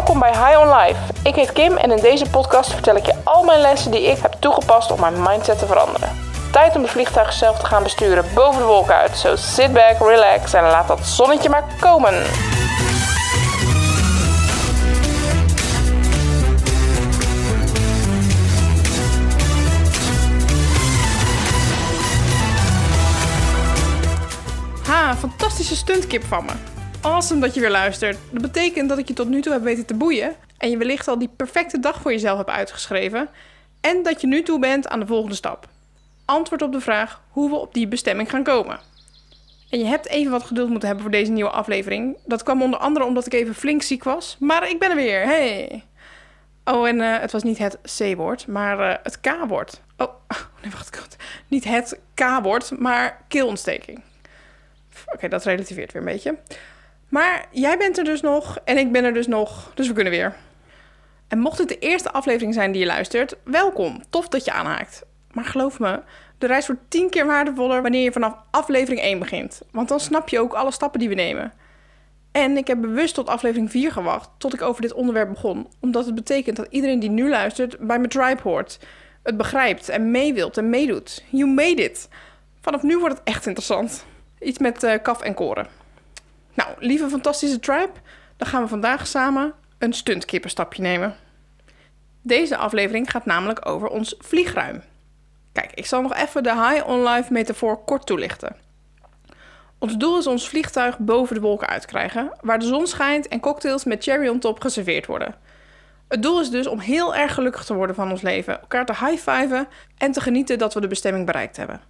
Welkom bij High on Life. Ik heet Kim en in deze podcast vertel ik je al mijn lessen die ik heb toegepast om mijn mindset te veranderen. Tijd om het vliegtuig zelf te gaan besturen boven de wolken uit. So sit back, relax en laat dat zonnetje maar komen. Ha, fantastische stuntkip van me. Awesome dat je weer luistert. Dat betekent dat ik je tot nu toe heb weten te boeien. En je wellicht al die perfecte dag voor jezelf hebt uitgeschreven. En dat je nu toe bent aan de volgende stap. Antwoord op de vraag hoe we op die bestemming gaan komen. En je hebt even wat geduld moeten hebben voor deze nieuwe aflevering. Dat kwam onder andere omdat ik even flink ziek was. Maar ik ben er weer. Hey. Oh, en uh, het was niet het C-woord, maar uh, het K-woord. Oh, nee, wacht. God. Niet het K-woord, maar keelontsteking. Oké, dat relativeert weer een beetje. Maar jij bent er dus nog en ik ben er dus nog, dus we kunnen weer. En mocht het de eerste aflevering zijn die je luistert, welkom. Tof dat je aanhaakt. Maar geloof me, de reis wordt tien keer waardevoller wanneer je vanaf aflevering 1 begint. Want dan snap je ook alle stappen die we nemen. En ik heb bewust tot aflevering 4 gewacht tot ik over dit onderwerp begon. Omdat het betekent dat iedereen die nu luistert bij mijn tribe hoort. Het begrijpt en mee wilt en meedoet. You made it. Vanaf nu wordt het echt interessant. Iets met uh, kaf en koren. Nou, lieve fantastische tribe, dan gaan we vandaag samen een stuntkippenstapje nemen. Deze aflevering gaat namelijk over ons vliegruim. Kijk, ik zal nog even de high on life metafoor kort toelichten. Ons doel is ons vliegtuig boven de wolken uitkrijgen, waar de zon schijnt en cocktails met cherry on top geserveerd worden. Het doel is dus om heel erg gelukkig te worden van ons leven, elkaar te high-fiven en te genieten dat we de bestemming bereikt hebben.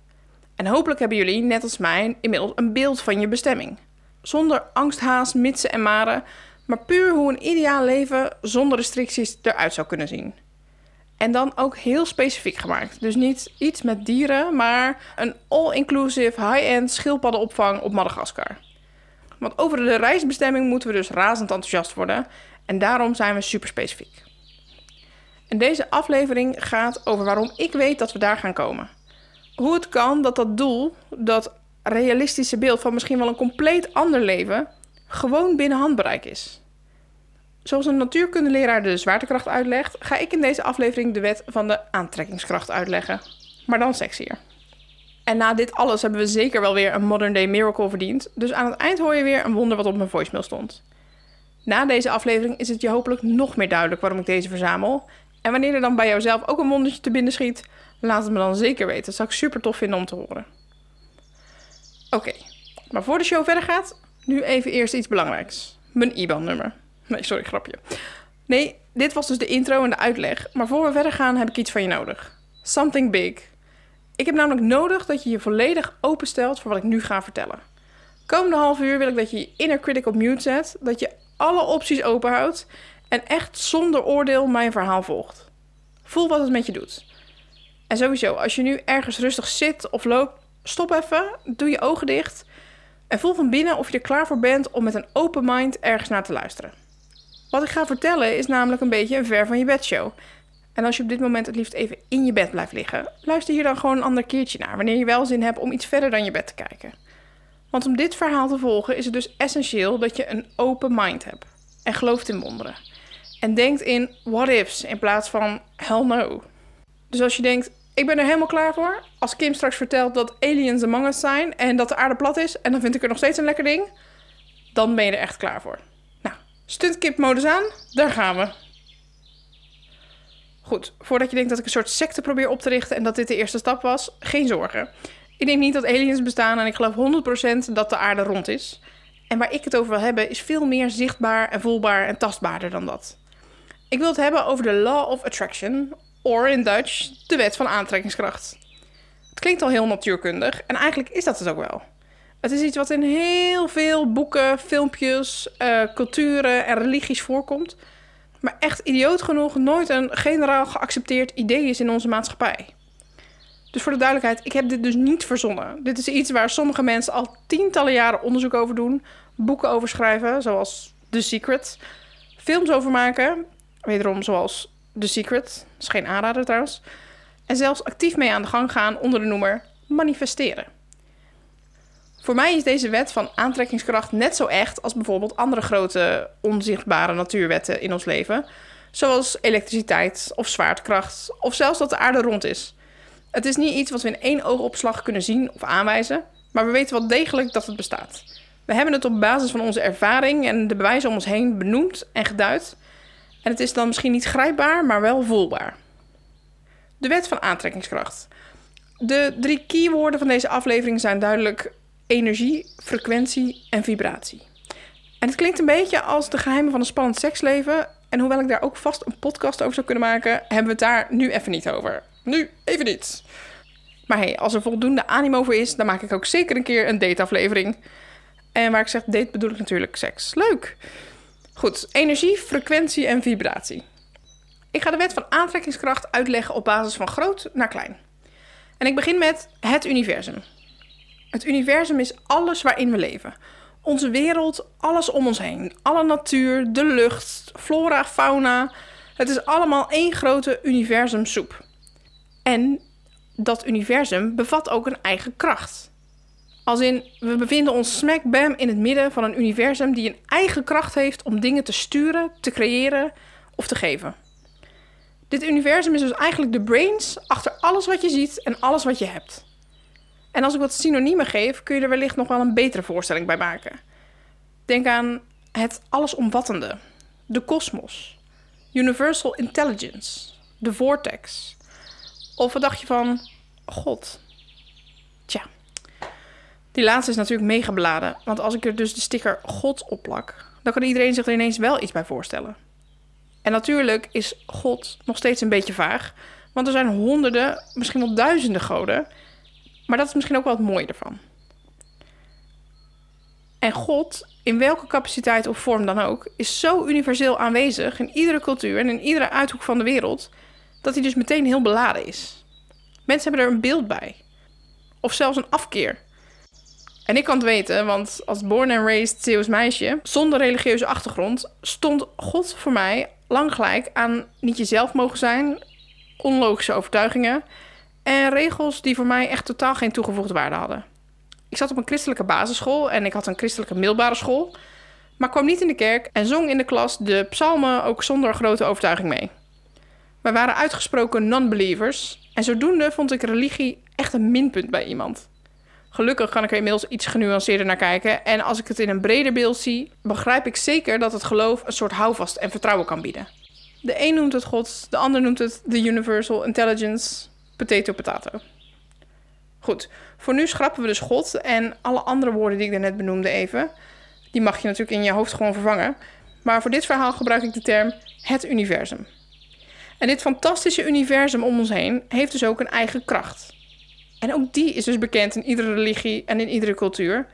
En hopelijk hebben jullie, net als mij, inmiddels een beeld van je bestemming. Zonder angst, haast, mitsen en maren, maar puur hoe een ideaal leven zonder restricties eruit zou kunnen zien. En dan ook heel specifiek gemaakt. Dus niet iets met dieren, maar een all-inclusive high-end schildpaddenopvang op Madagaskar. Want over de reisbestemming moeten we dus razend enthousiast worden. En daarom zijn we super specifiek. En deze aflevering gaat over waarom ik weet dat we daar gaan komen. Hoe het kan dat dat doel, dat realistische beeld van misschien wel een compleet ander leven, gewoon binnen handbereik is. Zoals een natuurkundeleraar de zwaartekracht uitlegt, ga ik in deze aflevering de wet van de aantrekkingskracht uitleggen. Maar dan sexier. En na dit alles hebben we zeker wel weer een modern day miracle verdiend. Dus aan het eind hoor je weer een wonder wat op mijn voicemail stond. Na deze aflevering is het je hopelijk nog meer duidelijk waarom ik deze verzamel. En wanneer er dan bij jouzelf ook een wondertje te binnen schiet, laat het me dan zeker weten. Dat zou ik super tof vinden om te horen. Oké, maar voor de show verder gaat, nu even eerst iets belangrijks. Mijn IBAN-nummer. Nee, sorry, grapje. Nee, dit was dus de intro en de uitleg. Maar voor we verder gaan heb ik iets van je nodig. Something big. Ik heb namelijk nodig dat je je volledig openstelt voor wat ik nu ga vertellen. Komende half uur wil ik dat je je inner critic op mute zet, dat je alle opties openhoudt en echt zonder oordeel mijn verhaal volgt. Voel wat het met je doet. En sowieso, als je nu ergens rustig zit of loopt, stop even, doe je ogen dicht en voel van binnen of je er klaar voor bent om met een open mind ergens naar te luisteren. Wat ik ga vertellen is namelijk een beetje een ver van je bedshow. En als je op dit moment het liefst even in je bed blijft liggen, luister hier dan gewoon een ander keertje naar wanneer je wel zin hebt om iets verder dan je bed te kijken. Want om dit verhaal te volgen is het dus essentieel dat je een open mind hebt en gelooft in wonderen. En denkt in what ifs in plaats van hell no. Dus als je denkt, ik ben er helemaal klaar voor. Als Kim straks vertelt dat aliens among us zijn en dat de aarde plat is en dan vind ik er nog steeds een lekker ding, dan ben je er echt klaar voor. Nou, stuntkip-modus aan, daar gaan we. Goed, voordat je denkt dat ik een soort secte probeer op te richten en dat dit de eerste stap was, geen zorgen. Ik denk niet dat aliens bestaan en ik geloof 100% dat de aarde rond is. En waar ik het over wil hebben is veel meer zichtbaar en voelbaar en tastbaarder dan dat. Ik wil het hebben over de Law of Attraction, of in Dutch de wet van aantrekkingskracht. Het klinkt al heel natuurkundig en eigenlijk is dat het ook wel. Het is iets wat in heel veel boeken, filmpjes, uh, culturen en religies voorkomt, maar echt idioot genoeg nooit een generaal geaccepteerd idee is in onze maatschappij. Dus voor de duidelijkheid, ik heb dit dus niet verzonnen. Dit is iets waar sommige mensen al tientallen jaren onderzoek over doen, boeken over schrijven, zoals The Secret, films over maken, wederom zoals The Secret, dat is geen aanrader trouwens, en zelfs actief mee aan de gang gaan onder de noemer manifesteren. Voor mij is deze wet van aantrekkingskracht net zo echt als bijvoorbeeld andere grote onzichtbare natuurwetten in ons leven, zoals elektriciteit of zwaartekracht of zelfs dat de aarde rond is. Het is niet iets wat we in één oogopslag kunnen zien of aanwijzen, maar we weten wel degelijk dat het bestaat. We hebben het op basis van onze ervaring en de bewijzen om ons heen benoemd en geduid. En het is dan misschien niet grijpbaar, maar wel voelbaar. De wet van aantrekkingskracht. De drie keywoorden van deze aflevering zijn duidelijk energie, frequentie en vibratie. En het klinkt een beetje als de geheimen van een spannend seksleven. En hoewel ik daar ook vast een podcast over zou kunnen maken, hebben we het daar nu even niet over. Nu even niet. Maar hey, als er voldoende animo voor is, dan maak ik ook zeker een keer een dateaflevering. En waar ik zeg date bedoel ik natuurlijk seks. Leuk. Goed, energie, frequentie en vibratie. Ik ga de wet van aantrekkingskracht uitleggen op basis van groot naar klein. En ik begin met het universum. Het universum is alles waarin we leven. Onze wereld, alles om ons heen. Alle natuur, de lucht, flora, fauna. Het is allemaal één grote universumsoep. En dat universum bevat ook een eigen kracht. Als in, we bevinden ons smack bam in het midden van een universum die een eigen kracht heeft om dingen te sturen, te creëren of te geven. Dit universum is dus eigenlijk de brains achter alles wat je ziet en alles wat je hebt. En als ik wat synoniemen geef, kun je er wellicht nog wel een betere voorstelling bij maken. Denk aan het allesomvattende, de kosmos, universal intelligence, de vortex. Of wat dacht je van God? Tja, die laatste is natuurlijk mega beladen. Want als ik er dus de sticker God op plak, dan kan iedereen zich er ineens wel iets bij voorstellen. En natuurlijk is God nog steeds een beetje vaag. Want er zijn honderden, misschien wel duizenden goden. Maar dat is misschien ook wel het mooie ervan. En God, in welke capaciteit of vorm dan ook, is zo universeel aanwezig in iedere cultuur en in iedere uithoek van de wereld, dat hij dus meteen heel beladen is. Mensen hebben er een beeld bij. Of zelfs een afkeer. En ik kan het weten, want als born and raised Zeeuws meisje, zonder religieuze achtergrond, stond God voor mij lang gelijk aan niet jezelf mogen zijn, onlogische overtuigingen en regels die voor mij echt totaal geen toegevoegde waarde hadden. Ik zat op een christelijke basisschool en ik had een christelijke middelbare school, maar kwam niet in de kerk en zong in de klas de psalmen ook zonder grote overtuiging mee. Wij waren uitgesproken non-believers en zodoende vond ik religie echt een minpunt bij iemand. Gelukkig kan ik er inmiddels iets genuanceerder naar kijken. En als ik het in een breder beeld zie, begrijp ik zeker dat het geloof een soort houvast en vertrouwen kan bieden. De een noemt het God, de ander noemt het the universal intelligence, potato potato. Goed, voor nu schrappen we dus God en alle andere woorden die ik daarnet benoemde even. Die mag je natuurlijk in je hoofd gewoon vervangen. Maar voor dit verhaal gebruik ik de term het universum. En dit fantastische universum om ons heen heeft dus ook een eigen kracht. En ook die is dus bekend in iedere religie en in iedere cultuur.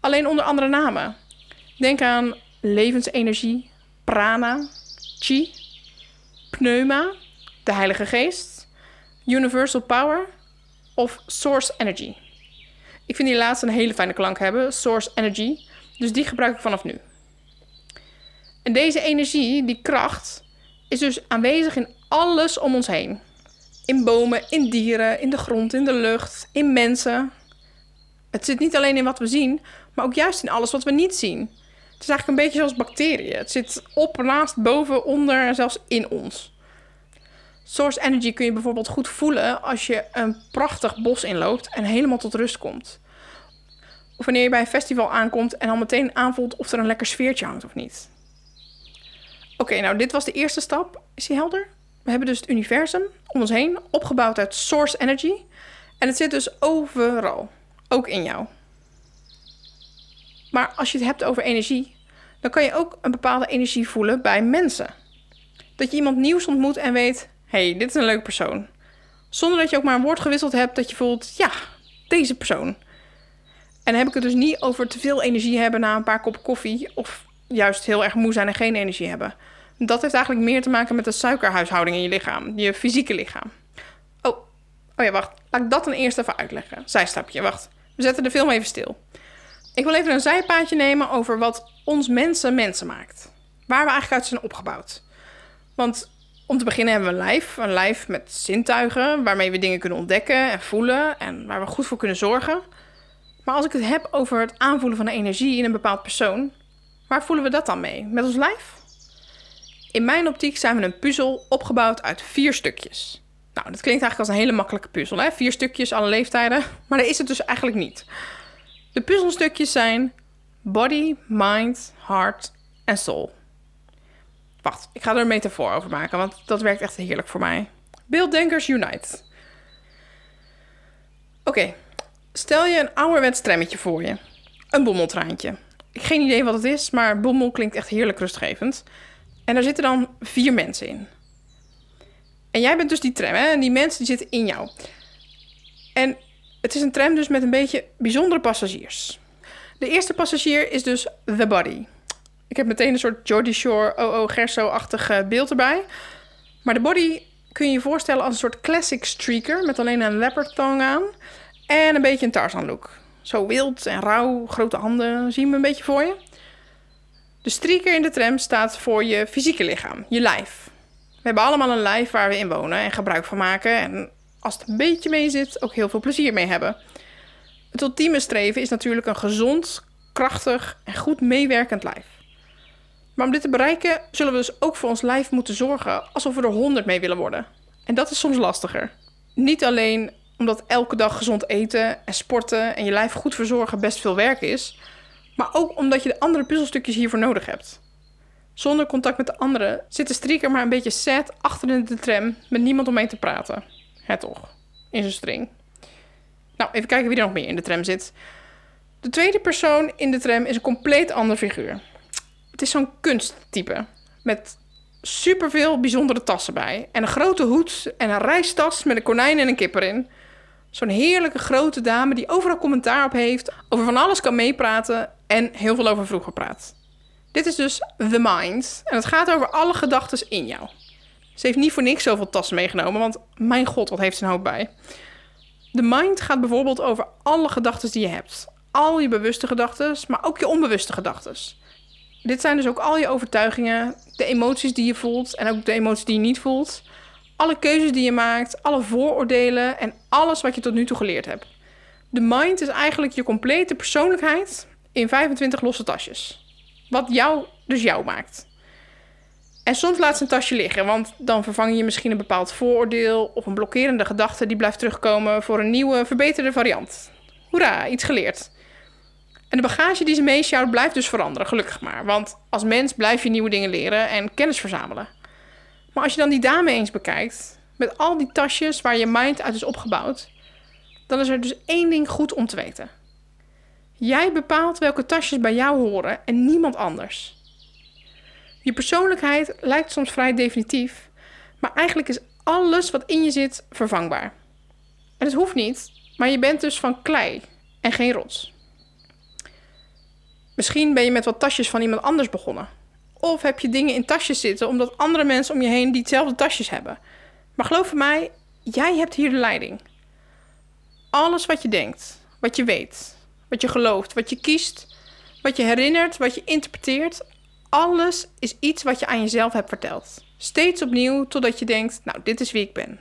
Alleen onder andere namen. Denk aan levensenergie, prana, chi, pneuma, de Heilige Geest, universal power of source energy. Ik vind die laatste een hele fijne klank hebben, source energy, dus die gebruik ik vanaf nu. En deze energie, die kracht, is dus aanwezig in alles om ons heen. In bomen, in dieren, in de grond, in de lucht, in mensen. Het zit niet alleen in wat we zien, maar ook juist in alles wat we niet zien. Het is eigenlijk een beetje zoals bacteriën. Het zit op, naast, boven, onder en zelfs in ons. Source energy kun je bijvoorbeeld goed voelen als je een prachtig bos inloopt en helemaal tot rust komt. Of wanneer je bij een festival aankomt en al meteen aanvoelt of er een lekker sfeertje hangt of niet. Oké, nou dit was de eerste stap. Is die helder? We hebben dus het universum om ons heen, opgebouwd uit source energy. En het zit dus overal, ook in jou. Maar als je het hebt over energie, dan kan je ook een bepaalde energie voelen bij mensen. Dat je iemand nieuws ontmoet en weet: hé, hey, dit is een leuk persoon. Zonder dat je ook maar een woord gewisseld hebt, dat je voelt: ja, deze persoon. En dan heb ik het dus niet over te veel energie hebben na een paar kop koffie, of juist heel erg moe zijn en geen energie hebben. Dat heeft eigenlijk meer te maken met de suikerhuishouding in je lichaam, je fysieke lichaam. Oh, oh ja, wacht. Laat ik dat dan eerst even uitleggen. Zijstapje, wacht. We zetten de film even stil. Ik wil even een zijpaadje nemen over wat ons mensen mensen maakt. Waar we eigenlijk uit zijn opgebouwd. Want om te beginnen hebben we een lijf. Een lijf met zintuigen waarmee we dingen kunnen ontdekken en voelen en waar we goed voor kunnen zorgen. Maar als ik het heb over het aanvoelen van energie in een bepaald persoon, waar voelen we dat dan mee? Met ons lijf? In mijn optiek zijn we een puzzel opgebouwd uit vier stukjes. Nou, dat klinkt eigenlijk als een hele makkelijke puzzel, hè? Vier stukjes, alle leeftijden. Maar dat is het dus eigenlijk niet. De puzzelstukjes zijn body, mind, heart en soul. Wacht, ik ga er een metafoor over maken, want dat werkt echt heerlijk voor mij. Beelddenkers Unite. Oké, stel je een ouderwets trammetje voor je. Een bommeltraantje. Ik geen idee wat het is, maar bommel klinkt echt heerlijk rustgevend. En daar zitten dan vier mensen in. En jij bent dus die tram, hè? En die mensen die zitten in jou. En het is een tram dus met een beetje bijzondere passagiers. De eerste passagier is dus the body. Ik heb meteen een soort Geordie Shore, O.O. Gerso-achtig beeld erbij. Maar de body kun je je voorstellen als een soort classic streaker... met alleen een leopard tongue aan en een beetje een Tarzan look. Zo wild en rauw, grote handen, zie je me een beetje voor je? De streaker in de tram staat voor je fysieke lichaam, je lijf. We hebben allemaal een lijf waar we in wonen en gebruik van maken... en als het een beetje mee zit, ook heel veel plezier mee hebben. Het ultieme streven is natuurlijk een gezond, krachtig en goed meewerkend lijf. Maar om dit te bereiken zullen we dus ook voor ons lijf moeten zorgen alsof we er 100 mee willen worden. En dat is soms lastiger. Niet alleen omdat elke dag gezond eten en sporten en je lijf goed verzorgen best veel werk is, maar ook omdat je de andere puzzelstukjes hiervoor nodig hebt. Zonder contact met de anderen zit de strieker maar een beetje sad achter in de tram met niemand om mee te praten. Het toch, in zijn string. Nou, even kijken wie er nog meer in de tram zit. De tweede persoon in de tram is een compleet ander figuur. Het is zo'n kunsttype met superveel bijzondere tassen bij. En een grote hoed en een reistas met een konijn en een kip erin. Zo'n heerlijke grote dame die overal commentaar op heeft, over van alles kan meepraten en heel veel over vroeger praat. Dit is dus The Mind en het gaat over alle gedachten in jou. Ze heeft niet voor niks zoveel tassen meegenomen, want mijn god, wat heeft ze hoop bij. De mind gaat bijvoorbeeld over alle gedachten die je hebt. Al je bewuste gedachten, maar ook je onbewuste gedachten. Dit zijn dus ook al je overtuigingen, de emoties die je voelt en ook de emoties die je niet voelt. Alle keuzes die je maakt, alle vooroordelen en alles wat je tot nu toe geleerd hebt. De mind is eigenlijk je complete persoonlijkheid in 25 losse tasjes. Wat jou dus jou maakt. En soms laat ze een tasje liggen, want dan vervang je misschien een bepaald vooroordeel of een blokkerende gedachte die blijft terugkomen voor een nieuwe, verbeterde variant. Hoera, iets geleerd. En de bagage die ze meesjouwt blijft dus veranderen, gelukkig maar. Want als mens blijf je nieuwe dingen leren en kennis verzamelen. Maar als je dan die dame eens bekijkt, met al die tasjes waar je mind uit is opgebouwd, dan is er dus één ding goed om te weten. Jij bepaalt welke tasjes bij jou horen en niemand anders. Je persoonlijkheid lijkt soms vrij definitief, maar eigenlijk is alles wat in je zit vervangbaar. En het hoeft niet, maar je bent dus van klei en geen rots. Misschien ben je met wat tasjes van iemand anders begonnen. Of heb je dingen in tasjes zitten omdat andere mensen om je heen diezelfde tasjes hebben. Maar geloof mij, jij hebt hier de leiding. Alles wat je denkt, wat je weet, wat je gelooft, wat je kiest, wat je herinnert, wat je interpreteert, alles is iets wat je aan jezelf hebt verteld. Steeds opnieuw totdat je denkt, nou, dit is wie ik ben.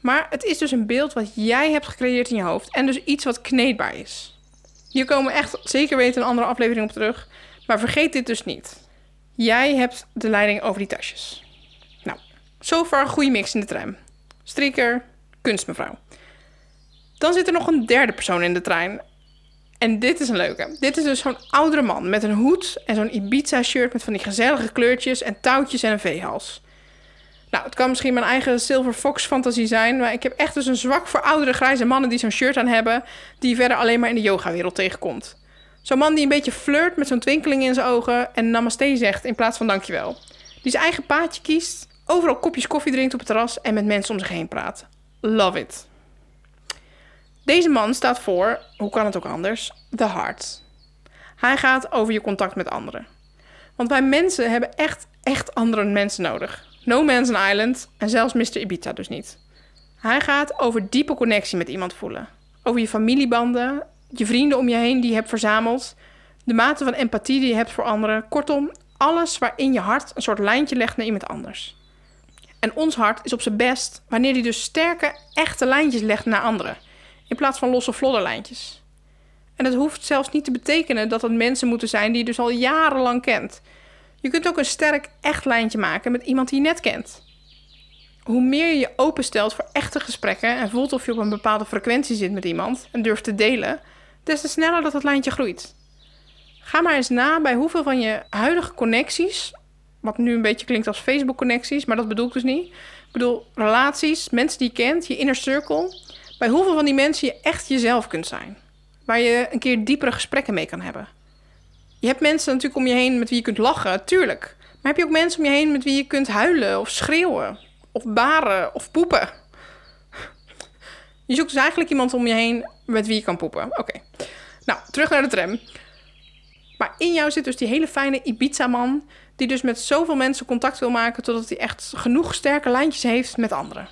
Maar het is dus een beeld wat jij hebt gecreëerd in je hoofd en dus iets wat kneedbaar is. Hier komen echt zeker weten een andere aflevering op terug. Maar vergeet dit dus niet. Jij hebt de leiding over die tasjes. Nou, zover een goede mix in de tram. Strieker, kunstmevrouw. Dan zit er nog een derde persoon in de trein. En dit is een leuke. Dit is dus zo'n oudere man met een hoed en zo'n Ibiza-shirt met van die gezellige kleurtjes en touwtjes en een veehals. Nou, het kan misschien mijn eigen Silver Fox fantasie zijn, maar ik heb echt dus een zwak voor oudere grijze mannen die zo'n shirt aan hebben, die verder alleen maar in de yogawereld tegenkomt. Zo'n man die een beetje flirt met zo'n twinkeling in zijn ogen en namaste zegt in plaats van dankjewel. Die zijn eigen paadje kiest, overal kopjes koffie drinkt op het terras en met mensen om zich heen praat. Love it. Deze man staat voor, hoe kan het ook anders, the heart. Hij gaat over je contact met anderen. Want wij mensen hebben echt, echt andere mensen nodig. No Man's an Island en zelfs Mr. Ibiza dus niet. Hij gaat over diepe connectie met iemand voelen. Over je familiebanden, je vrienden om je heen die je hebt verzameld, de mate van empathie die je hebt voor anderen. Kortom, alles waarin je hart een soort lijntje legt naar iemand anders. En ons hart is op zijn best wanneer hij dus sterke, echte lijntjes legt naar anderen, in plaats van losse flodderlijntjes. En dat hoeft zelfs niet te betekenen dat het mensen moeten zijn die je dus al jarenlang kent. Je kunt ook een sterk echt lijntje maken met iemand die je net kent. Hoe meer je je openstelt voor echte gesprekken en voelt of je op een bepaalde frequentie zit met iemand en durft te delen, des te sneller dat het lijntje groeit. Ga maar eens na bij hoeveel van je huidige connecties, wat nu een beetje klinkt als Facebook-connecties, maar dat bedoel ik dus niet. Ik bedoel relaties, mensen die je kent, je inner circle, bij hoeveel van die mensen je echt jezelf kunt zijn. Waar je een keer diepere gesprekken mee kan hebben. Je hebt mensen natuurlijk om je heen met wie je kunt lachen, tuurlijk. Maar heb je ook mensen om je heen met wie je kunt huilen of schreeuwen? Of baren of poepen? Je zoekt dus eigenlijk iemand om je heen met wie je kan poepen. Oké. Nou, terug naar de tram. Maar in jou zit dus die hele fijne Ibiza-man... die dus met zoveel mensen contact wil maken... totdat hij echt genoeg sterke lijntjes heeft met anderen.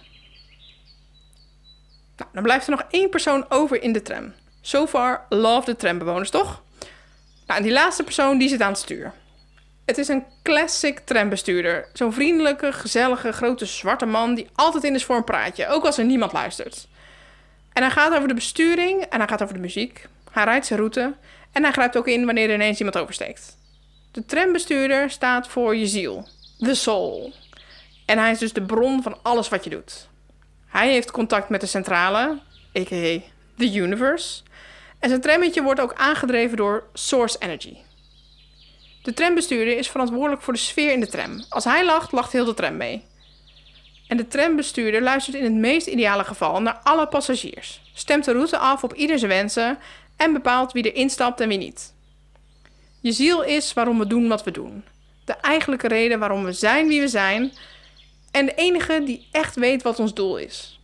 Nou, dan blijft er nog één persoon over in de tram. So far, love de trambewoners, toch? Nou, en die laatste persoon die zit aan het stuur. Het is een classic trambestuurder. Zo'n vriendelijke, gezellige, grote zwarte man die altijd in is voor een praatje, ook als er niemand luistert. En hij gaat over de besturing en hij gaat over de muziek. Hij rijdt zijn route en hij grijpt ook in wanneer er ineens iemand oversteekt. De trambestuurder staat voor je ziel, the soul. En hij is dus de bron van alles wat je doet. Hij heeft contact met de centrale, a.k.a. the universe. En zijn trammetje wordt ook aangedreven door source energy. De trambestuurder is verantwoordelijk voor de sfeer in de tram. Als hij lacht, lacht heel de tram mee. En de trambestuurder luistert in het meest ideale geval naar alle passagiers, stemt de route af op ieder zijn wensen en bepaalt wie er instapt en wie niet. Je ziel is waarom we doen wat we doen. De eigenlijke reden waarom we zijn wie we zijn en de enige die echt weet wat ons doel is.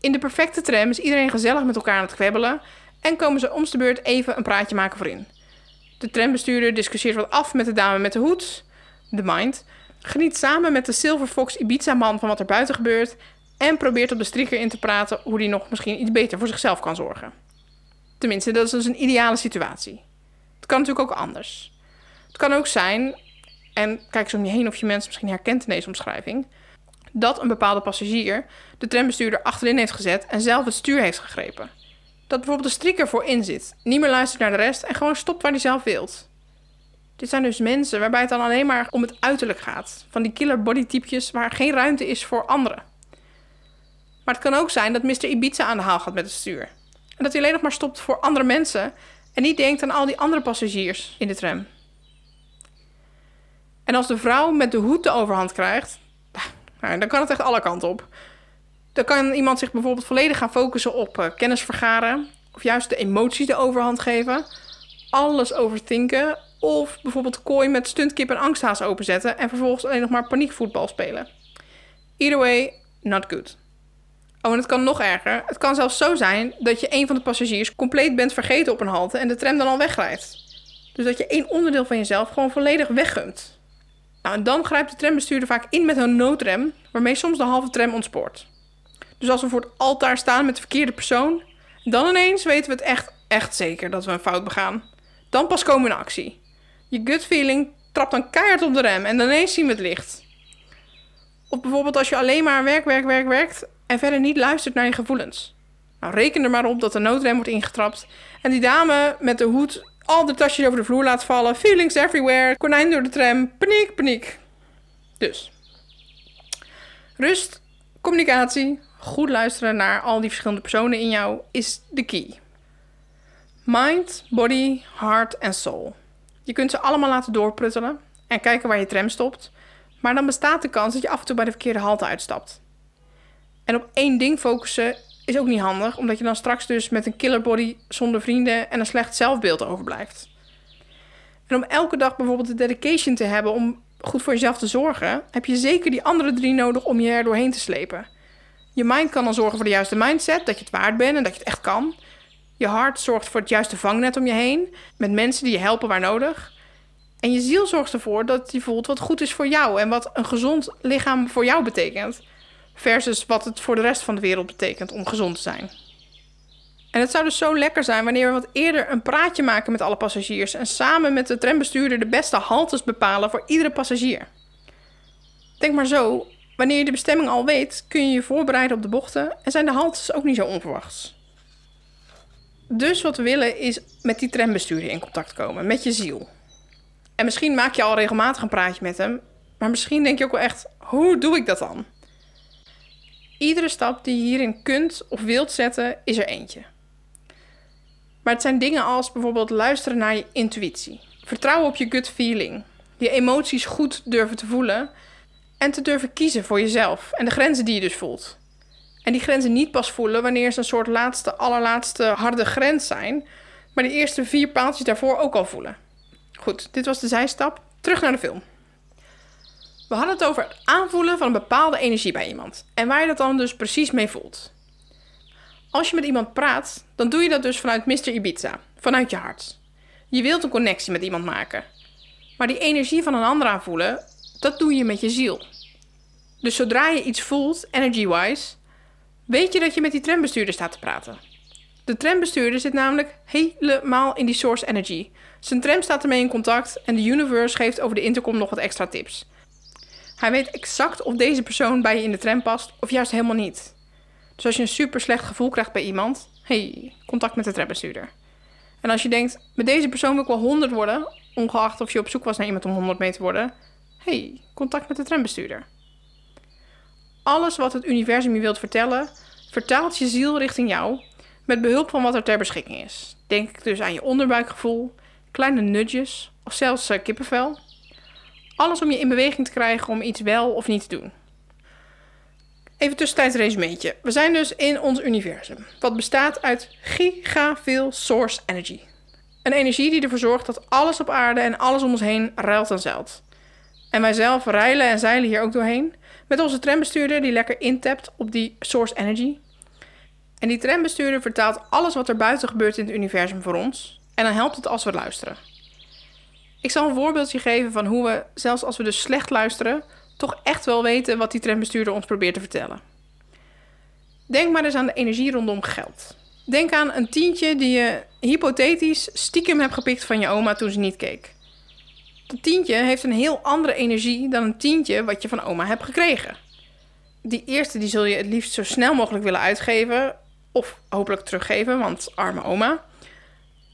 In de perfecte tram is iedereen gezellig met elkaar aan het kwebbelen en komen ze om de beurt even een praatje maken voorin. De trambestuurder discussieert wat af met de dame met de hoed, de mind, geniet samen met de Silver Fox Ibiza-man van wat er buiten gebeurt en probeert op de strikker in te praten hoe die nog misschien iets beter voor zichzelf kan zorgen. Tenminste, dat is dus een ideale situatie. Het kan natuurlijk ook anders. Het kan ook zijn, en kijk eens om je heen of je mensen misschien herkent in deze omschrijving, dat een bepaalde passagier de trambestuurder achterin heeft gezet en zelf het stuur heeft gegrepen. Dat bijvoorbeeld de strikker voorin zit, niet meer luistert naar de rest en gewoon stopt waar hij zelf wilt. Dit zijn dus mensen waarbij het dan alleen maar om het uiterlijk gaat. Van die killer bodytypjes waar geen ruimte is voor anderen. Maar het kan ook zijn dat Mr. Ibiza aan de haal gaat met het stuur. En dat hij alleen nog maar stopt voor andere mensen en niet denkt aan al die andere passagiers in de tram. En als de vrouw met de hoed de overhand krijgt, nou, dan kan het echt alle kanten op. Dan kan iemand zich bijvoorbeeld volledig gaan focussen op uh, kennis vergaren. Of juist de emoties de overhand geven. Alles overthinken. Of bijvoorbeeld kooi met stuntkip en angsthaas openzetten. En vervolgens alleen nog maar paniekvoetbal spelen. Either way, not good. Oh, en het kan nog erger. Het kan zelfs zo zijn dat je een van de passagiers compleet bent vergeten op een halte en de tram dan al wegrijdt. Dus dat je één onderdeel van jezelf gewoon volledig weggunt. En dan grijpt de trambestuurder vaak in met een noodrem, waarmee soms de halve tram ontspoort. Dus als we voor het altaar staan met de verkeerde persoon, dan ineens weten we het echt, echt zeker dat we een fout begaan. Dan pas komen we in actie. Je gut feeling trapt dan keihard op de rem en ineens zien we het licht. Of bijvoorbeeld als je alleen maar werk, werk, werk, werkt en verder niet luistert naar je gevoelens. Nou, reken er maar op dat de noodrem wordt ingetrapt en die dame met de hoed al de tasjes over de vloer laat vallen. Feelings everywhere, konijn door de tram, paniek, paniek. Dus, rust, communicatie, goed luisteren naar al die verschillende personen in jou is de key. Mind, body, heart en soul. Je kunt ze allemaal laten doorpruttelen en kijken waar je tram stopt, maar dan bestaat de kans dat je af en toe bij de verkeerde halte uitstapt. En op één ding focussen is ook niet handig, omdat je dan straks dus met een killer body zonder vrienden en een slecht zelfbeeld overblijft. En om elke dag bijvoorbeeld de dedication te hebben om goed voor jezelf te zorgen, heb je zeker die andere drie nodig om je er doorheen te slepen. Je mind kan dan zorgen voor de juiste mindset, dat je het waard bent en dat je het echt kan. Je hart zorgt voor het juiste vangnet om je heen, met mensen die je helpen waar nodig. En je ziel zorgt ervoor dat je voelt wat goed is voor jou en wat een gezond lichaam voor jou betekent. Versus wat het voor de rest van de wereld betekent om gezond te zijn. En het zou dus zo lekker zijn wanneer we wat eerder een praatje maken met alle passagiers en samen met de trambestuurder de beste haltes bepalen voor iedere passagier. Denk maar zo, wanneer je de bestemming al weet, kun je je voorbereiden op de bochten en zijn de haltes ook niet zo onverwachts. Dus wat we willen is met die trambestuurder in contact komen, met je ziel. En misschien maak je al regelmatig een praatje met hem, maar misschien denk je ook wel echt: hoe doe ik dat dan? Iedere stap die je hierin kunt of wilt zetten, is er eentje. Maar het zijn dingen als bijvoorbeeld luisteren naar je intuïtie, vertrouwen op je gut feeling, je emoties goed durven te voelen en te durven kiezen voor jezelf en de grenzen die je dus voelt. En die grenzen niet pas voelen wanneer ze een soort laatste, allerlaatste harde grens zijn, maar die eerste vier paaltjes daarvoor ook al voelen. Goed, dit was de zijstap. Terug naar de film. We hadden het over het aanvoelen van een bepaalde energie bij iemand en waar je dat dan dus precies mee voelt. Als je met iemand praat, dan doe je dat dus vanuit Mr. Ibiza, vanuit je hart. Je wilt een connectie met iemand maken. Maar die energie van een ander aanvoelen, dat doe je met je ziel. Dus zodra je iets voelt, energy-wise, weet je dat je met die trambestuurder staat te praten. De trambestuurder zit namelijk helemaal in die source energy. Zijn tram staat ermee in contact en de universe geeft over de intercom nog wat extra tips. Hij weet exact of deze persoon bij je in de tram past of juist helemaal niet. Dus als je een super slecht gevoel krijgt bij iemand, hey, contact met de trambestuurder. En als je denkt, met deze persoon wil ik wel 100 worden, ongeacht of je op zoek was naar iemand om 100 mee te worden, hey, contact met de trambestuurder. Alles wat het universum je wilt vertellen, vertaalt je ziel richting jou met behulp van wat er ter beschikking is. Denk dus aan je onderbuikgevoel, kleine nudges of zelfs uh, kippenvel. Alles om je in beweging te krijgen om iets wel of niet te doen. Even tussentijds resumeetje. We zijn dus in ons universum, wat bestaat uit giga veel source energy. Een energie die ervoor zorgt dat alles op aarde en alles om ons heen ruilt en zeilt. En wij zelf reilen en zeilen hier ook doorheen. Met onze trambestuurder die lekker intapt op die source energy. En die trambestuurder vertaalt alles wat er buiten gebeurt in het universum voor ons. En dan helpt het als we luisteren. Ik zal een voorbeeldje geven van hoe we, zelfs als we dus slecht luisteren, toch echt wel weten wat die trendbestuurder ons probeert te vertellen. Denk maar eens aan de energie rondom geld. Denk aan een tientje die je hypothetisch stiekem hebt gepikt van je oma toen ze niet keek. Dat tientje heeft een heel andere energie dan een tientje wat je van oma hebt gekregen. Die eerste die zul je het liefst zo snel mogelijk willen uitgeven of hopelijk teruggeven, want arme oma.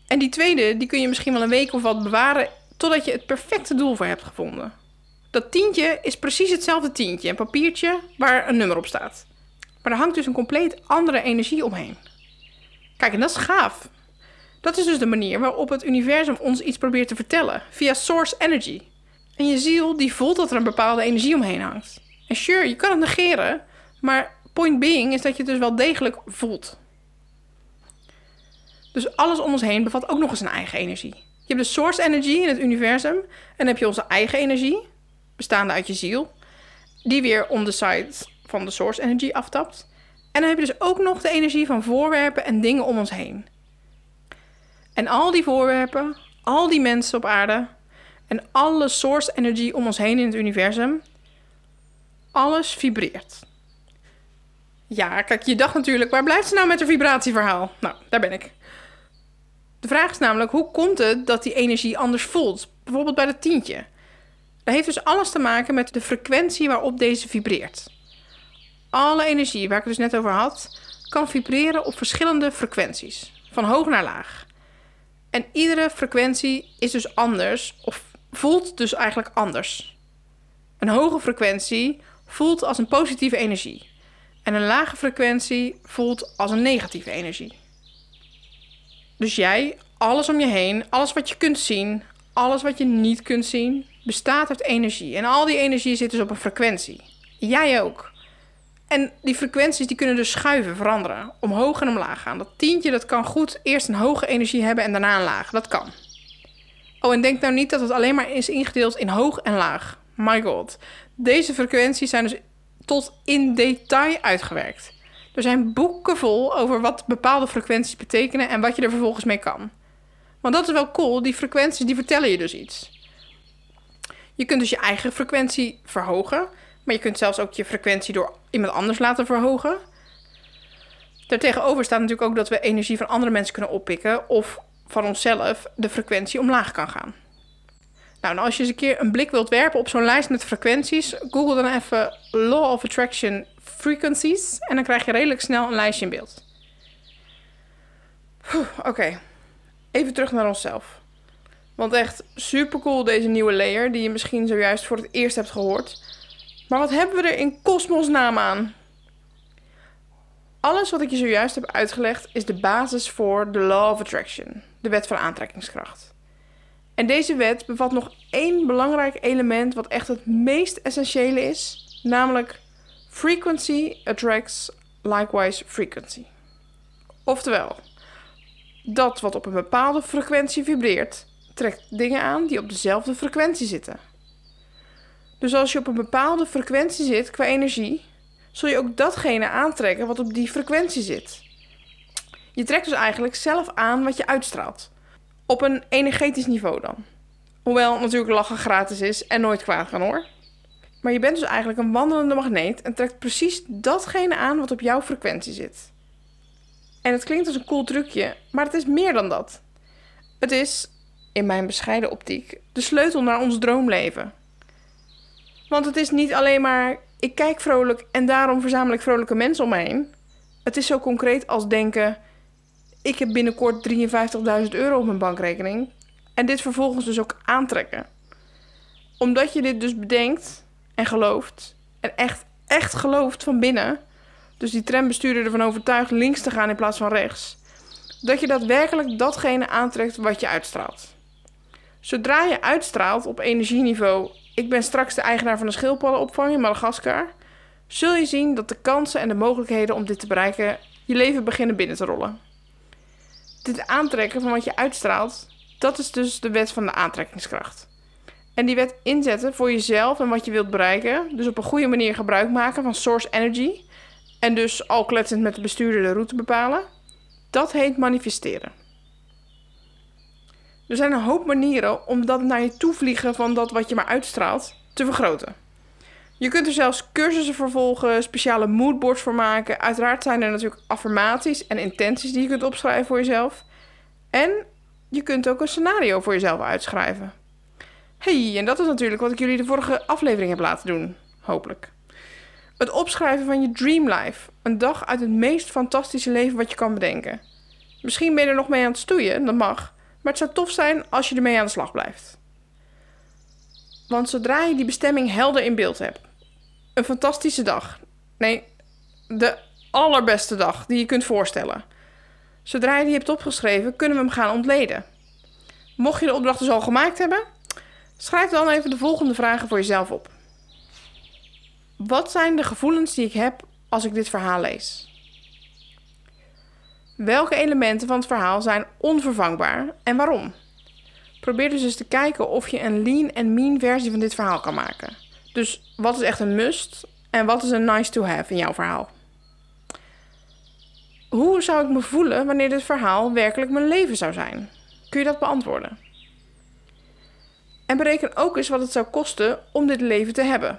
En die tweede die kun je misschien wel een week of wat bewaren totdat je het perfecte doel voor hebt gevonden. Dat tientje is precies hetzelfde tientje, een papiertje waar een nummer op staat. Maar er hangt dus een compleet andere energie omheen. Kijk, en dat is gaaf. Dat is dus de manier waarop het universum ons iets probeert te vertellen, via source energy. En je ziel die voelt dat er een bepaalde energie omheen hangt. En sure, je kan het negeren, maar point being is dat je het dus wel degelijk voelt. Dus alles om ons heen bevat ook nog eens een eigen energie. Je hebt de source energy in het universum en dan heb je onze eigen energie, bestaande uit je ziel, die weer on the van de source energy aftapt. En dan heb je dus ook nog de energie van voorwerpen en dingen om ons heen. En al die voorwerpen, al die mensen op aarde en alle source energy om ons heen in het universum, alles vibreert. Ja, kijk, je dacht natuurlijk, waar blijft ze nou met haar vibratieverhaal? Nou, daar ben ik. De vraag is namelijk, hoe komt het dat die energie anders voelt? Bijvoorbeeld bij dat tientje. Dat heeft dus alles te maken met de frequentie waarop deze vibreert. Alle energie, waar ik het dus net over had, kan vibreren op verschillende frequenties, van hoog naar laag. En iedere frequentie is dus anders, of voelt dus eigenlijk anders. Een hoge frequentie voelt als een positieve energie. En een lage frequentie voelt als een negatieve energie. Dus jij, alles om je heen, alles wat je kunt zien, alles wat je niet kunt zien, bestaat uit energie. En al die energie zit dus op een frequentie. Jij ook. En die frequenties die kunnen dus schuiven, veranderen. Omhoog en omlaag gaan. Dat tientje dat kan goed eerst een hoge energie hebben en daarna een laag. Dat kan. Oh, en denk nou niet dat het alleen maar is ingedeeld in hoog en laag. My god. Deze frequenties zijn dus tot in detail uitgewerkt. Er zijn boeken vol over wat bepaalde frequenties betekenen en wat je er vervolgens mee kan. Want dat is wel cool, die frequenties die vertellen je dus iets. Je kunt dus je eigen frequentie verhogen, maar je kunt zelfs ook je frequentie door iemand anders laten verhogen. Daartegenover staat natuurlijk ook dat we energie van andere mensen kunnen oppikken of van onszelf de frequentie omlaag kan gaan. Nou, als je eens een keer een blik wilt werpen op zo'n lijst met frequenties, google dan even Law of Attraction Frequencies en dan krijg je redelijk snel een lijstje in beeld. Oké, even terug naar onszelf. Want echt super cool deze nieuwe layer die je misschien zojuist voor het eerst hebt gehoord. Maar wat hebben we er in kosmosnaam aan? Alles wat ik je zojuist heb uitgelegd is de basis voor de Law of Attraction, de wet van aantrekkingskracht. En deze wet bevat nog één belangrijk element wat echt het meest essentiële is, namelijk frequency attracts likewise frequency. Oftewel, dat wat op een bepaalde frequentie vibreert, trekt dingen aan die op dezelfde frequentie zitten. Dus als je op een bepaalde frequentie zit qua energie, zul je ook datgene aantrekken wat op die frequentie zit. Je trekt dus eigenlijk zelf aan wat je uitstraalt. Op een energetisch niveau dan. Hoewel natuurlijk lachen gratis is en nooit kwaad kan hoor. Maar je bent dus eigenlijk een wandelende magneet en trekt precies datgene aan wat op jouw frequentie zit. En het klinkt als een cool trucje, maar het is meer dan dat. Het is, in mijn bescheiden optiek, de sleutel naar ons droomleven. Want het is niet alleen maar ik kijk vrolijk en daarom verzamel ik vrolijke mensen om me heen. Het is zo concreet als denken: ik heb binnenkort 53.000 euro op mijn bankrekening. En dit vervolgens dus ook aantrekken. Omdat je dit dus bedenkt en gelooft. En echt, echt gelooft van binnen. Dus die trambestuurder ervan overtuigt links te gaan in plaats van rechts. Dat je daadwerkelijk datgene aantrekt wat je uitstraalt. Zodra je uitstraalt op energieniveau ik ben straks de eigenaar van een schildpaddenopvang in Madagaskar, zul je zien dat de kansen en de mogelijkheden om dit te bereiken je leven beginnen binnen te rollen. Dit aantrekken van wat je uitstraalt, dat is dus de wet van de aantrekkingskracht. En die wet inzetten voor jezelf en wat je wilt bereiken, dus op een goede manier gebruik maken van source energy en dus al kletsend met de bestuurder de route bepalen, dat heet manifesteren. Er zijn een hoop manieren om dat naar je toe vliegen van dat wat je maar uitstraalt te vergroten. Je kunt er zelfs cursussen voor volgen, speciale moodboards voor maken. Uiteraard zijn er natuurlijk affirmaties en intenties die je kunt opschrijven voor jezelf. En je kunt ook een scenario voor jezelf uitschrijven. Hey, en dat is natuurlijk wat ik jullie de vorige aflevering heb laten doen, hopelijk. Het opschrijven van je dream life. Een dag uit het meest fantastische leven wat je kan bedenken. Misschien ben je er nog mee aan het stoeien, dat mag. Maar het zou tof zijn als je ermee aan de slag blijft. Want zodra je die bestemming helder in beeld hebt, een fantastische dag. Nee, de allerbeste dag die je kunt voorstellen. Zodra je die hebt opgeschreven, kunnen we hem gaan ontleden. Mocht je de opdracht dus al gemaakt hebben, schrijf dan even de volgende vragen voor jezelf op. Wat zijn de gevoelens die ik heb als ik dit verhaal lees? Welke elementen van het verhaal zijn onvervangbaar en waarom? Probeer dus eens te kijken of je een lean en mean versie van dit verhaal kan maken. Dus wat is echt een must en wat is een nice to have in jouw verhaal? Hoe zou ik me voelen wanneer dit verhaal werkelijk mijn leven zou zijn? Kun je dat beantwoorden? En bereken ook eens wat het zou kosten om dit leven te hebben.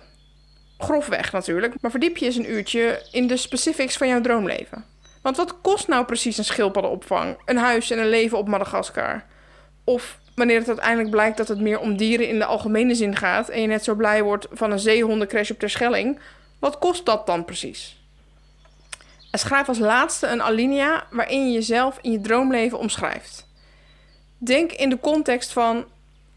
Grofweg natuurlijk, maar verdiep je eens een uurtje in de specifics van jouw droomleven. Want wat kost nou precies een schildpaddenopvang, een huis en een leven op Madagaskar? Of wanneer het uiteindelijk blijkt dat het meer om dieren in de algemene zin gaat en je net zo blij wordt van een zeehondencrash op Terschelling, wat kost dat dan precies? En schrijf als laatste een alinea waarin je jezelf in je droomleven omschrijft. Denk in de context van: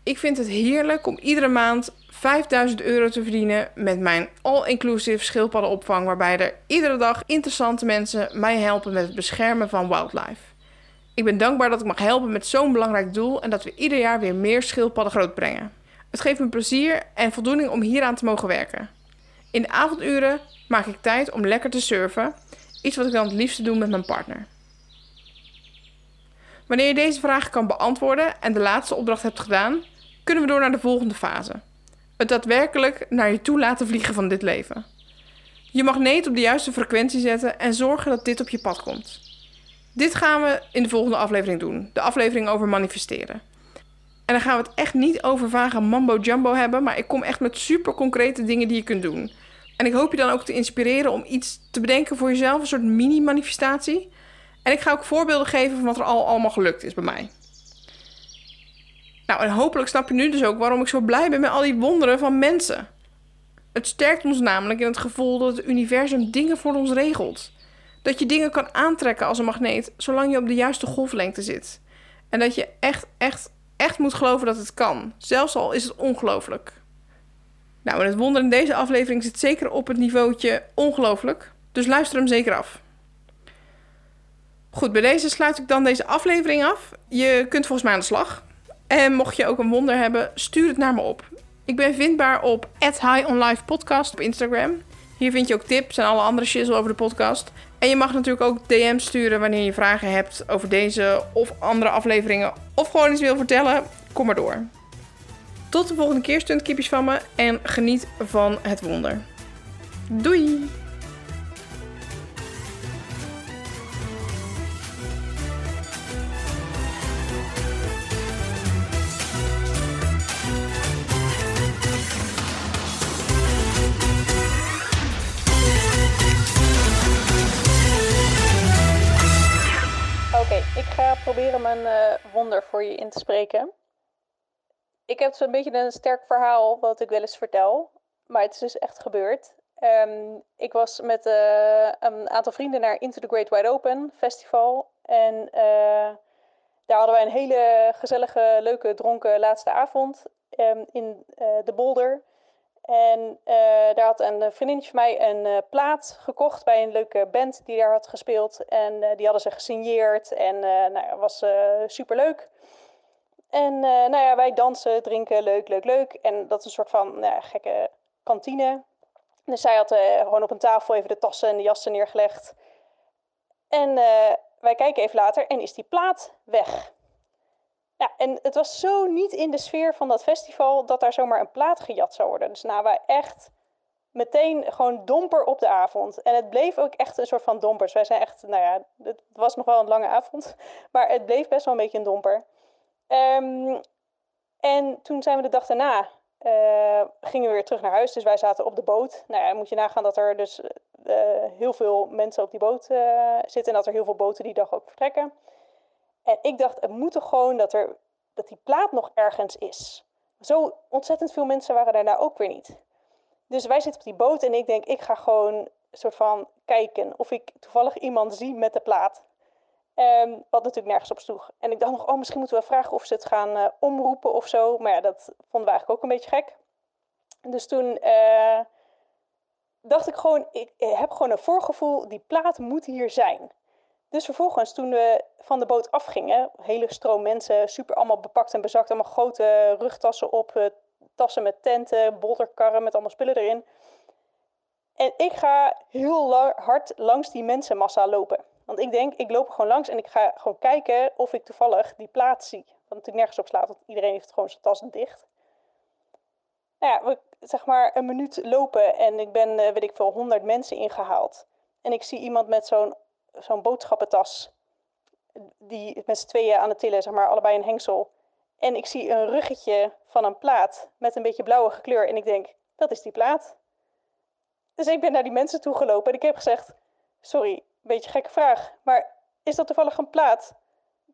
ik vind het heerlijk om iedere maand 5000 euro te verdienen met mijn all-inclusive schildpaddenopvang, waarbij er iedere dag interessante mensen mij helpen met het beschermen van wildlife. Ik ben dankbaar dat ik mag helpen met zo'n belangrijk doel en dat we ieder jaar weer meer schildpadden grootbrengen. Het geeft me plezier en voldoening om hieraan te mogen werken. In de avonduren maak ik tijd om lekker te surfen, iets wat ik dan het liefste doe met mijn partner. Wanneer je deze vragen kan beantwoorden en de laatste opdracht hebt gedaan, kunnen we door naar de volgende fase het daadwerkelijk naar je toe laten vliegen van dit leven. Je magneet op de juiste frequentie zetten en zorgen dat dit op je pad komt. Dit gaan we in de volgende aflevering doen, de aflevering over manifesteren. En dan gaan we het echt niet over vage mambo jumbo hebben, maar ik kom echt met super concrete dingen die je kunt doen. En ik hoop je dan ook te inspireren om iets te bedenken voor jezelf, een soort mini-manifestatie. En ik ga ook voorbeelden geven van wat er al allemaal gelukt is bij mij. Nou, en hopelijk snap je nu dus ook waarom ik zo blij ben met al die wonderen van mensen. Het sterkt ons namelijk in het gevoel dat het universum dingen voor ons regelt. Dat je dingen kan aantrekken als een magneet, zolang je op de juiste golflengte zit. En dat je echt, echt, echt moet geloven dat het kan. Zelfs al is het ongelooflijk. Nou, en het wonder in deze aflevering zit zeker op het niveautje ongelooflijk. Dus luister hem zeker af. Goed, bij deze sluit ik dan deze aflevering af. Je kunt volgens mij aan de slag. En mocht je ook een wonder hebben, stuur het naar me op. Ik ben vindbaar op @high podcast op Instagram. Hier vind je ook tips en alle andere shizzle over de podcast. En je mag natuurlijk ook DM sturen wanneer je vragen hebt over deze of andere afleveringen. Of gewoon iets wil vertellen. Kom maar door. Tot de volgende keer, stuntkipjes van me. En geniet van het wonder. Doei! Ik ga proberen mijn uh, wonder voor je in te spreken. Ik heb zo'n beetje een sterk verhaal wat ik wel eens vertel, maar het is dus echt gebeurd. Um, ik was met uh, een aantal vrienden naar Into the Great Wide Open Festival. En uh, daar hadden wij een hele gezellige, leuke, dronken laatste avond um, in de Boulder. En uh, daar had een vriendinnetje van mij een uh, plaat gekocht bij een leuke band die daar had gespeeld. En die hadden ze gesigneerd en nou ja, was super leuk. En nou ja, wij dansen, drinken, leuk, leuk, leuk. En dat is een soort van nou gekke kantine. Dus zij had gewoon op een tafel even de tassen en de jassen neergelegd. En wij kijken even later en is die plaat weg. Ja, en het was zo niet in de sfeer van dat festival dat daar zomaar een plaat gejat zou worden. Dus nou, wij echt meteen gewoon domper op de avond. En het bleef ook echt een soort van dompers. Wij zijn echt, nou ja, het was nog wel een lange avond, maar het bleef best wel een beetje een domper. Um, en toen zijn we de dag daarna, uh, gingen we weer terug naar huis. Dus wij zaten op de boot. Nou ja, moet je nagaan dat er dus uh, heel veel mensen op die boot uh, zitten en dat er heel veel boten die dag ook vertrekken. En ik dacht, het moet toch gewoon dat, er, dat die plaat nog ergens is. Zo ontzettend veel mensen waren daarna ook weer niet. Dus wij zitten op die boot en ik denk, ik ga gewoon soort van kijken of ik toevallig iemand zie met de plaat. Um, wat natuurlijk nergens op sloeg. En ik dacht nog, oh, misschien moeten we vragen of ze het gaan uh, omroepen of zo. Maar ja, dat vonden we eigenlijk ook een beetje gek. Dus toen uh, dacht ik gewoon, ik heb gewoon een voorgevoel, die plaat moet hier zijn. Dus vervolgens, toen we van de boot afgingen, hele stroom mensen, super allemaal bepakt en bezakt, allemaal grote rugtassen op, uh, tassen met tenten, bolderkarren met allemaal spullen erin. En ik ga heel hard langs die mensenmassa lopen. Want ik denk, ik loop er gewoon langs en ik ga gewoon kijken of ik toevallig die plaats zie. Wat natuurlijk nergens op slaat, want iedereen heeft gewoon zijn tas dicht. Nou ja, we, zeg maar een minuut lopen en ik ben, uh, weet ik veel, honderd mensen ingehaald. En ik zie iemand met zo'n zo'n boodschappentas. Die met z'n tweeën aan het tillen, zeg maar, allebei een hengsel. En ik zie een ruggetje van een plaat met een beetje blauwe kleur. En ik denk, dat is die plaat. Dus ik ben naar die mensen toe gelopen en ik heb gezegd: Sorry, een beetje gekke vraag. Maar is dat toevallig een plaat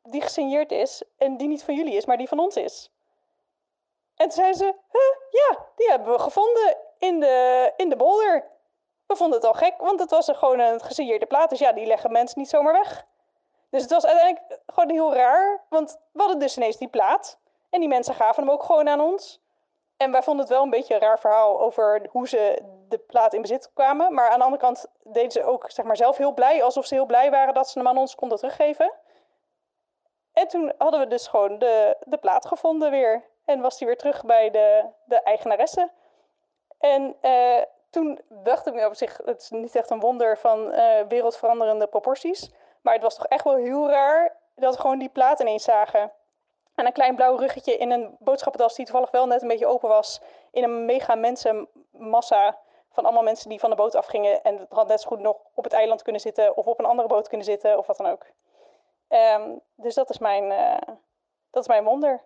die gesigneerd is en die niet van jullie is, maar die van ons is? En toen ze: Ja, die hebben we gevonden in de, in de bolder. We vonden het al gek, want het was gewoon een gesigneerde plaat. Dus ja, die leggen mensen niet zomaar weg. Dus het was uiteindelijk gewoon heel raar, want we hadden dus ineens die plaat. En die mensen gaven hem ook gewoon aan ons. En wij vonden het wel een beetje een raar verhaal over hoe ze de plaat in bezit kwamen. Maar aan de andere kant deden ze ook zeg maar, zelf heel blij, alsof ze heel blij waren dat ze hem aan ons konden teruggeven. En toen hadden we dus gewoon de, de plaat gevonden weer. En was die weer terug bij de, de eigenaresse. En uh, toen dacht ik op zich, het is niet echt een wonder van uh, wereldveranderende proporties. Maar het was toch echt wel heel raar dat we gewoon die plaat ineens zagen. En een klein blauw ruggetje in een boodschappentas die toevallig wel net een beetje open was. In een mega mensenmassa van allemaal mensen die van de boot afgingen. En het had net zo goed nog op het eiland kunnen zitten of op een andere boot kunnen zitten of wat dan ook. Um, dus dat is mijn, uh, dat is mijn wonder.